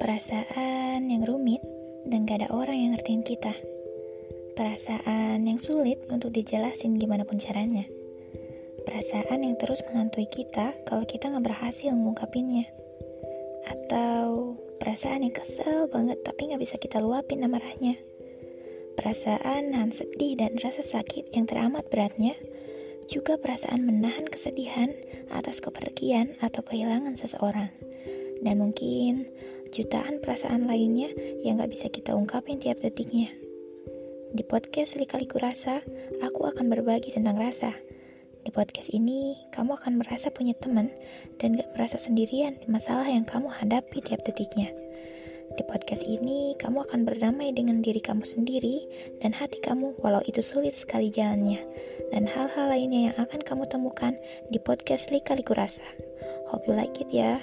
Perasaan yang rumit dan gak ada orang yang ngertiin kita. Perasaan yang sulit untuk dijelasin gimana pun caranya. Perasaan yang terus menghantui kita kalau kita gak berhasil mengungkapinnya. Atau perasaan yang kesel banget tapi gak bisa kita luapin amarahnya. Perasaan nahan sedih dan rasa sakit yang teramat beratnya juga perasaan menahan kesedihan atas kepergian atau kehilangan seseorang dan mungkin jutaan perasaan lainnya yang gak bisa kita ungkapin tiap detiknya. Di podcast Lika-Liku Rasa, aku akan berbagi tentang rasa. Di podcast ini, kamu akan merasa punya teman dan gak merasa sendirian di masalah yang kamu hadapi tiap detiknya. Di podcast ini, kamu akan berdamai dengan diri kamu sendiri dan hati kamu walau itu sulit sekali jalannya. Dan hal-hal lainnya yang akan kamu temukan di podcast Lika-Liku Rasa. Hope you like it ya.